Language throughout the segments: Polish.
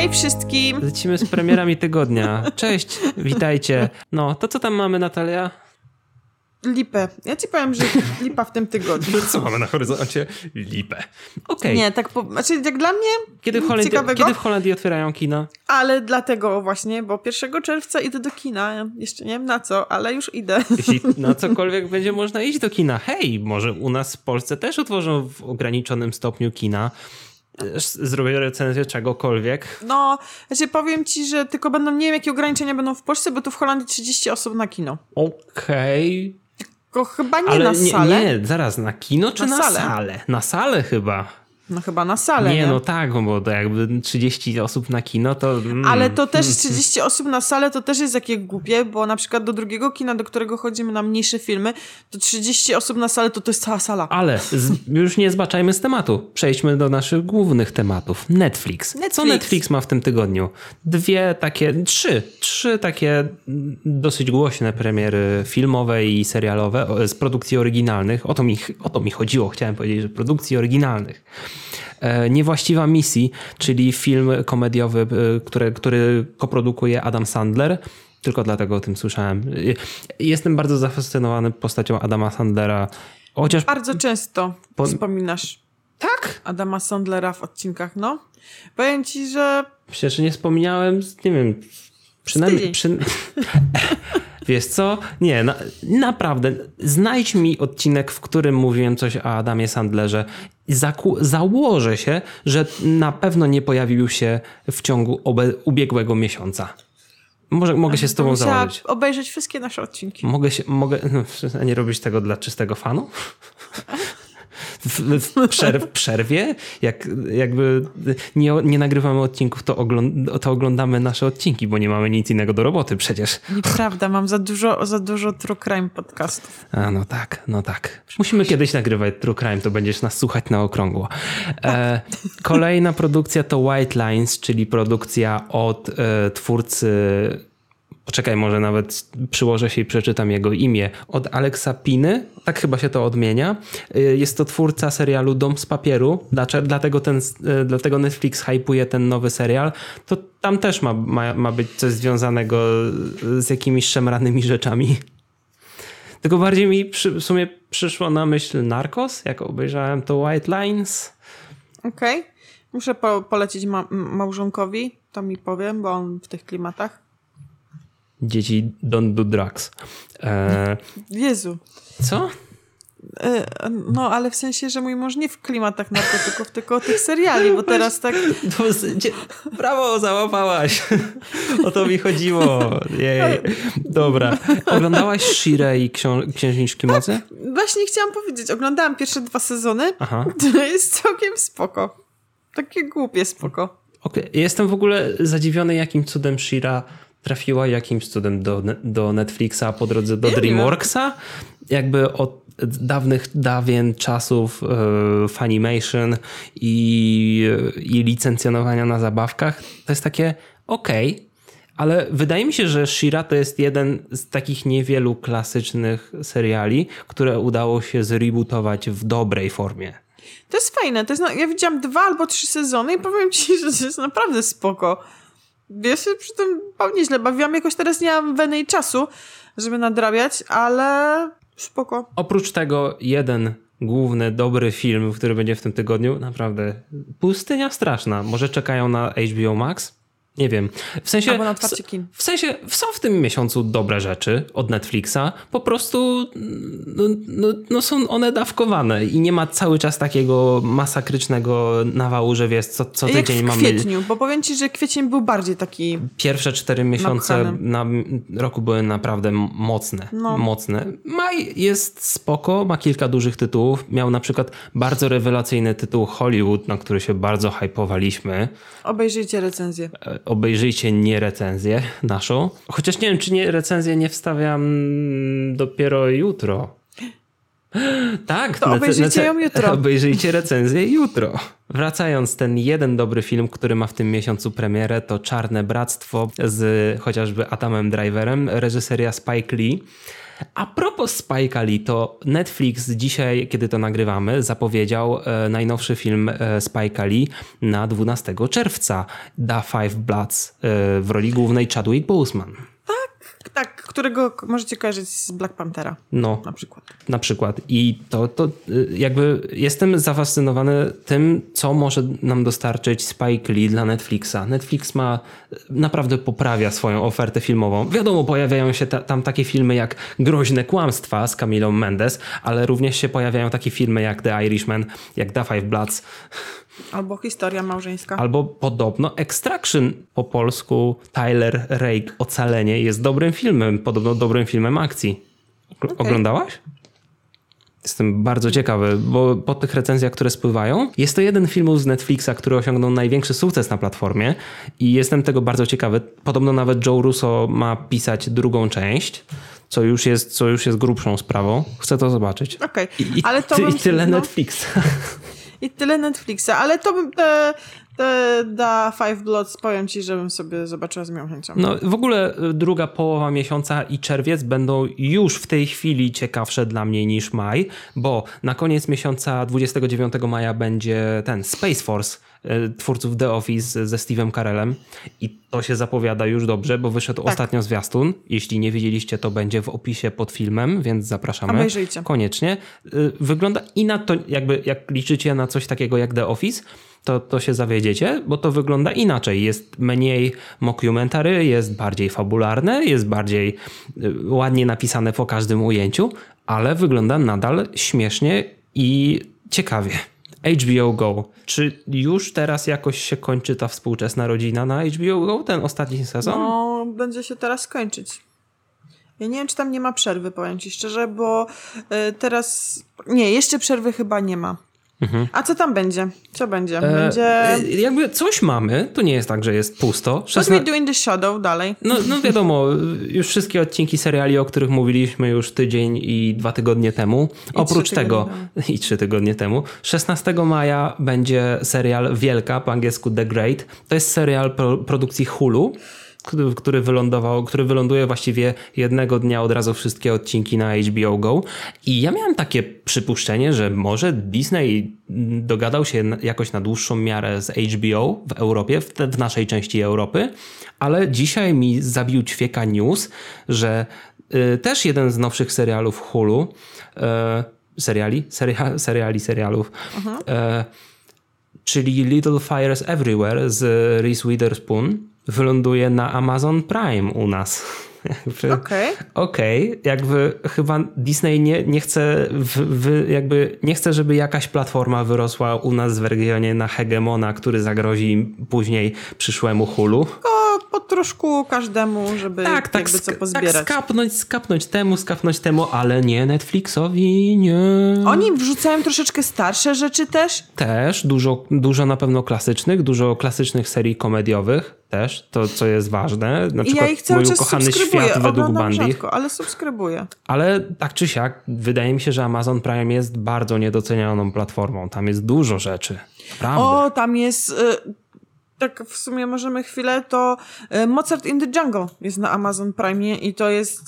Hej wszystkim! Lecimy z premierami tygodnia. Cześć, witajcie. No, to co tam mamy, Natalia? Lipę. Ja ci powiem, że lipa w tym tygodniu. Co mamy na horyzoncie? Lipę. Okej. Okay. Nie, tak po, znaczy jak dla mnie kiedy w, Holandii, ciekawego, kiedy w Holandii otwierają kina? Ale dlatego właśnie, bo 1 czerwca idę do kina. Jeszcze nie wiem na co, ale już idę. Jeśli na cokolwiek będzie można iść do kina. Hej, może u nas w Polsce też otworzą w ograniczonym stopniu kina zrobię recenzję czegokolwiek. No, znaczy powiem ci, że tylko będą, nie wiem jakie ograniczenia będą w Polsce, bo tu w Holandii 30 osób na kino. Okej. Okay. Tylko chyba nie Ale na salę. Nie, nie, zaraz, na kino czy na, na salę? salę? Na salę chyba. No chyba na salę. Nie, nie, no tak, bo to jakby 30 osób na kino to. Mm. Ale to też 30 osób na salę to też jest jakie głupie, bo na przykład do drugiego kina, do którego chodzimy na mniejsze filmy, to 30 osób na salę to to jest cała sala. Ale z, już nie zbaczajmy z tematu. Przejdźmy do naszych głównych tematów. Netflix. Netflix. Co Netflix ma w tym tygodniu? Dwie takie, trzy, trzy takie dosyć głośne premiery filmowe i serialowe z produkcji oryginalnych. O to mi, o to mi chodziło, chciałem powiedzieć, że produkcji oryginalnych. E, Niewłaściwa misji, czyli film komediowy, e, który, który koprodukuje Adam Sandler. Tylko dlatego o tym słyszałem. E, jestem bardzo zafascynowany postacią Adama Sandlera. Chociaż... Bardzo często po... wspominasz. Tak? Adama Sandlera w odcinkach, no. Powiem ci, że... Przecież nie wspomniałem, nie wiem, przynajmniej... Przy... Wiesz co? Nie, na, naprawdę. Znajdź mi odcinek, w którym mówiłem coś o Adamie Sandlerze. Założę się, że na pewno nie pojawił się w ciągu ubiegłego miesiąca. Może, mogę się z tobą założyć. obejrzeć wszystkie nasze odcinki. Mogę się, mogę, no, nie robić tego dla czystego fanu? w, w, przerw, przerwie, jak jakby nie, nie nagrywamy odcinków, to, ogląd, to oglądamy nasze odcinki, bo nie mamy nic innego do roboty przecież. Nieprawda, mam za dużo, za dużo true crime podcastów. A, no tak, no tak. Musimy kiedyś nagrywać true crime, to będziesz nas słuchać na okrągło. E, kolejna produkcja to White Lines, czyli produkcja od e, twórcy Poczekaj, może nawet przyłożę się i przeczytam jego imię. Od Alexa Piny, tak chyba się to odmienia. Y, jest to twórca serialu Dom z papieru, dlatego, ten, y, dlatego Netflix hypuje ten nowy serial. To tam też ma, ma, ma być coś związanego z jakimiś szemranymi rzeczami. Tylko bardziej mi przy, w sumie przyszło na myśl Narcos, jak obejrzałem to White Lines. Okej. Okay. Muszę po, polecić ma małżonkowi, to mi powiem, bo on w tych klimatach dzieci don't do drugs. E... Jezu. Co? E, no, ale w sensie, że mój mąż nie w klimatach narkotyków, tylko tych seriali, bo teraz tak... Brawo, załapałaś. O to mi chodziło. Jej. Dobra. Oglądałaś Shire i ksią Księżniczki Mocy? Właśnie chciałam powiedzieć. Oglądałam pierwsze dwa sezony. Aha. To jest całkiem spoko. Takie głupie spoko. Okay. Jestem w ogóle zadziwiony, jakim cudem Shira trafiła jakimś cudem do, do Netflixa po drodze do DreamWorksa. Jakby od dawnych, dawien czasów e, Funimation i, i licencjonowania na zabawkach. To jest takie okej, okay, ale wydaje mi się, że Shira to jest jeden z takich niewielu klasycznych seriali, które udało się zrebootować w dobrej formie. To jest fajne. To jest, ja widziałam dwa albo trzy sezony i powiem ci, że to jest naprawdę spoko. Ja się przy tym źle bawiłam. Jakoś teraz nie mam weny i czasu, żeby nadrabiać, ale spoko. Oprócz tego jeden główny, dobry film, który będzie w tym tygodniu, naprawdę pustynia straszna. Może czekają na HBO Max? Nie wiem. W sensie, Albo na otwarcie kin. W sensie są w tym miesiącu dobre rzeczy od Netflixa. Po prostu no, no, no, są one dawkowane i nie ma cały czas takiego masakrycznego nawału, że wiesz, co, co tydzień Jak w mamy. kwietniu, bo powiem ci, że kwiecień był bardziej taki. Pierwsze cztery miesiące na roku były naprawdę mocne. No. Mocne. Maj jest spoko, ma kilka dużych tytułów. Miał na przykład bardzo rewelacyjny tytuł Hollywood, na który się bardzo hypowaliśmy. Obejrzyjcie recenzję e, obejrzyjcie nie recenzję naszą. Chociaż nie wiem, czy nie recenzję nie wstawiam dopiero jutro. Tak, to obejrzyjcie ją jutro. Obejrzyjcie recenzję jutro. Wracając, ten jeden dobry film, który ma w tym miesiącu premierę, to Czarne Bractwo z chociażby Atamem Driverem, reżyseria Spike Lee. A propos Spike'a Lee, to Netflix dzisiaj, kiedy to nagrywamy, zapowiedział e, najnowszy film e, Spike'a Lee na 12 czerwca, Da Five Bloods, e, w roli głównej Chadwick Boseman. Tak, którego możecie kojarzyć z Black Panthera No, na przykład. na przykład. I to, to y, jakby jestem zafascynowany tym, co może nam dostarczyć Spike Lee dla Netflixa. Netflix ma y, naprawdę poprawia swoją ofertę filmową. Wiadomo, pojawiają się ta, tam takie filmy jak Groźne Kłamstwa z Camilą Mendes, ale również się pojawiają takie filmy jak The Irishman, jak The Five Bloods, Albo historia małżeńska. albo podobno Extraction po polsku Tyler Rake Ocalenie jest dobrym filmem, podobno dobrym filmem akcji. Ogl- Oglądałaś? Jestem bardzo ciekawy, bo po tych recenzjach, które spływają, jest to jeden film z Netflixa, który osiągnął największy sukces na platformie i jestem tego bardzo ciekawy. Podobno nawet Joe Russo ma pisać drugą część, co już jest, co już jest grubszą sprawą. Chcę to zobaczyć. Okej, I, i, ale to ty, bym- I tyle no. Netflixa. I tyle Netflixa, ale to te da Five Bloods, powiem ci, żebym sobie zobaczyła z miłą chęcią. No w ogóle y, druga połowa miesiąca i czerwiec będą już w tej chwili ciekawsze dla mnie niż maj, bo na koniec miesiąca 29 maja będzie ten Space Force y, twórców The Office ze Steve'em Carellem i to się zapowiada już dobrze, bo wyszedł Tak. ostatnio zwiastun. Jeśli nie widzieliście, to będzie w opisie pod filmem, więc zapraszamy. Obejrzyjcie. Koniecznie. Y, Wygląda i na to, jakby jak liczycie na coś takiego jak The Office, to, to się zawiedziecie, bo to wygląda inaczej. Jest mniej mockumentary, jest bardziej fabularne, jest bardziej y, ładnie napisane po każdym ujęciu, ale wygląda nadal śmiesznie i ciekawie. HBO Go. Czy już teraz jakoś się kończy ta współczesna rodzina na HBO Go, ten ostatni sezon? No, będzie się teraz kończyć. Ja nie wiem, czy tam nie ma przerwy, powiem ci szczerze, bo y, teraz... Nie, jeszcze przerwy chyba nie ma. A co tam będzie? Co będzie? Będzie... Mhm. E, jakby coś mamy, to nie jest tak, że jest pusto. What Szesna- we do in the shadow dalej. No, no wiadomo, już wszystkie odcinki seriali, o których mówiliśmy już tydzień i dwa tygodnie temu. Oprócz trzy tego, tygodnie i trzy tygodnie temu, 16 maja będzie serial Wielka, po angielsku The Great. To jest serial pro, produkcji Hulu, który, wylądował, który wyląduje właściwie jednego dnia od razu wszystkie odcinki na HBO Go. I ja miałem takie przypuszczenie, że może Disney dogadał się jakoś na dłuższą miarę z HBO w Europie, w, w naszej części Europy, ale dzisiaj mi zabił ćwieka news, że y, też jeden z nowszych serialów Hulu, y, seriali, Seria, seriali, serialów, e, czyli Little Fires Everywhere z Reese Witherspoon wyląduje na Amazon Prime u nas. Okej. Okej, jakby chyba Disney nie, nie chce w, w, jakby nie chce, żeby jakaś platforma wyrosła u nas w regionie na hegemona, który zagrozi później przyszłemu hulu. O, po troszku każdemu, żeby Tak, tak, jakby co sk- pozbierać. tak skapnąć, skapnąć temu, skapnąć temu, ale nie Netflixowi, nie. Oni wrzucają troszeczkę starsze rzeczy też. Też dużo, dużo na pewno klasycznych, dużo klasycznych serii komediowych też, to co jest ważne. Na przykład ja ich cały mój ukochany świat według Bandy. rzadko, ale subskrybuję. Ale tak czy siak, wydaje mi się, że Amazon Prime jest bardzo niedocenianą platformą. Tam jest dużo rzeczy. Prawda. O, tam jest... Y, tak w sumie możemy chwilę, to y, Mozart in the Jungle jest na Amazon Prime i to jest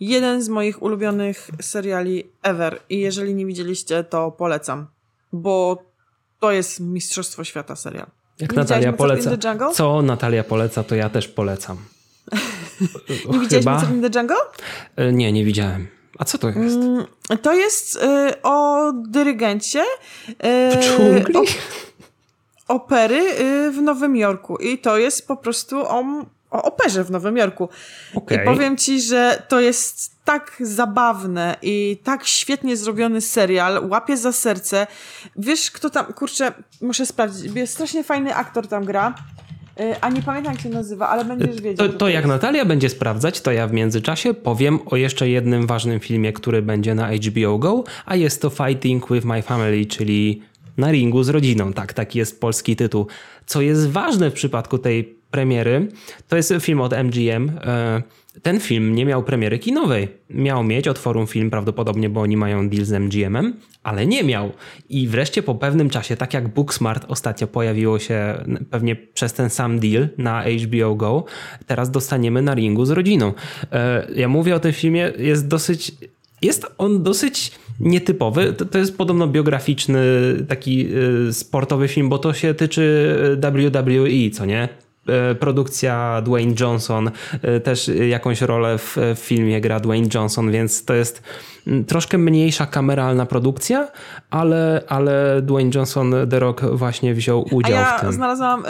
jeden z moich ulubionych seriali ever. I jeżeli nie widzieliście, to polecam. Bo to jest Mistrzostwo Świata serial. Jak nie Natalia poleca. Co Natalia poleca, to ja też polecam. Nie widziałeś Mozart in the Jungle? E, Nie, nie widziałem. A co to jest? Mm, To jest y, o dyrygencie y, dżungli? o, opery y, w Nowym Jorku. I to jest po prostu o, o operze w Nowym Jorku. Okej. I powiem ci, że to jest tak zabawne i tak świetnie zrobiony serial. Łapie za serce. Wiesz, kto tam, kurczę, muszę sprawdzić. Jest strasznie fajny aktor tam gra. Y, A nie pamiętam, jak się nazywa, ale będziesz wiedział. To, to jak. Natalia będzie sprawdzać, to ja w międzyczasie powiem o jeszcze jednym ważnym filmie, który będzie na HBO Go, a jest to Fighting with My Family, czyli na ringu z rodziną. Tak, taki jest polski tytuł. Co jest ważne w przypadku tej premiery, to jest film od MGM, e, ten film nie miał premiery kinowej. Miał mieć od Forum Film prawdopodobnie, bo oni mają deal z MGM-em, ale nie miał. I wreszcie po pewnym czasie, tak jak Booksmart ostatnio pojawiło się pewnie przez ten sam deal na HBO Go, teraz dostaniemy na ringu z rodziną. E, ja mówię o tym filmie, jest dosyć jest on dosyć nietypowy. To, to, jest podobno biograficzny, taki y, sportowy film, bo to się tyczy WWE, co nie? E, produkcja Dwayne Johnson, e, też jakąś rolę w, w filmie gra Dwayne Johnson, więc to jest troszkę mniejsza kameralna produkcja, ale, ale Dwayne Johnson, The Rock właśnie wziął udział ja w tym. znalazłam y,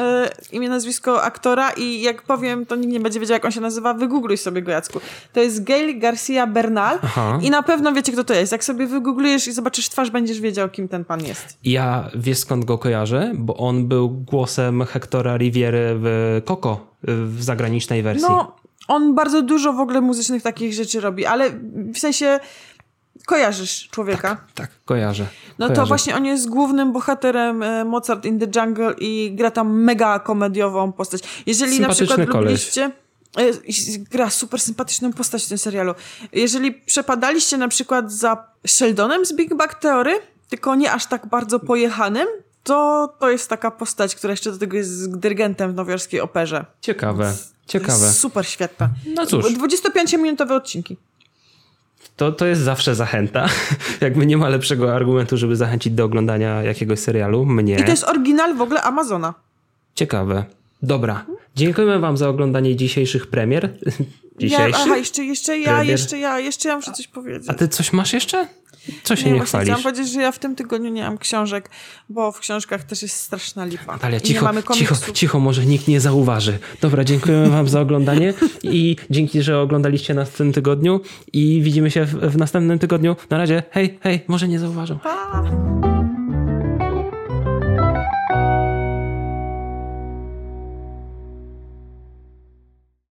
imię, nazwisko aktora i jak powiem, to nikt nie będzie wiedział, jak on się nazywa. Wygoogluj sobie go, Jacku. To jest Gail Garcia Bernal Aha. i na pewno wiecie, kto to jest. Jak sobie wygooglujesz i zobaczysz twarz, będziesz wiedział, kim ten pan jest. Ja wiesz skąd go kojarzę? Bo on był głosem Hectora Riviery w Coco w zagranicznej wersji. No, on bardzo dużo w ogóle muzycznych takich rzeczy robi, ale w sensie Kojarzysz człowieka? Tak, tak kojarzę. No kojarzę. to właśnie on jest głównym bohaterem e, Mozart in the Jungle i gra tam mega komediową postać. Jeżeli na przykład koleś. lubiliście... E, gra super sympatyczną postać w tym serialu. Jeżeli przepadaliście na przykład za Sheldonem z Big Bang Theory, tylko nie aż tak bardzo pojechanym, to to jest taka postać, która jeszcze do tego jest dyrygentem w nowojorskiej operze. Ciekawe, ciekawe. super świetna. No cóż. 25-minutowe odcinki to, to jest zawsze zachęta. Jakby nie ma lepszego argumentu, żeby zachęcić do oglądania jakiegoś serialu. Mnie. I to jest oryginal w ogóle Amazona. Ciekawe. Dobra. Dziękujemy wam za oglądanie dzisiejszych premier. Dzisiejszych? Ja, aha, jeszcze, jeszcze ja, premier. jeszcze ja, jeszcze ja muszę coś powiedzieć. A ty coś masz jeszcze? Co się nie, nie chwalisz? Chciałam powiedzieć, że ja w tym tygodniu nie mam książek, bo w książkach też jest straszna lipa. Natalia, cicho, cicho, cicho, może nikt nie zauważy. Dobra, dziękujemy wam za oglądanie i dzięki, że oglądaliście nas w tym tygodniu i widzimy się w, w następnym tygodniu. Na razie, hej, hej, może nie zauważą. Pa.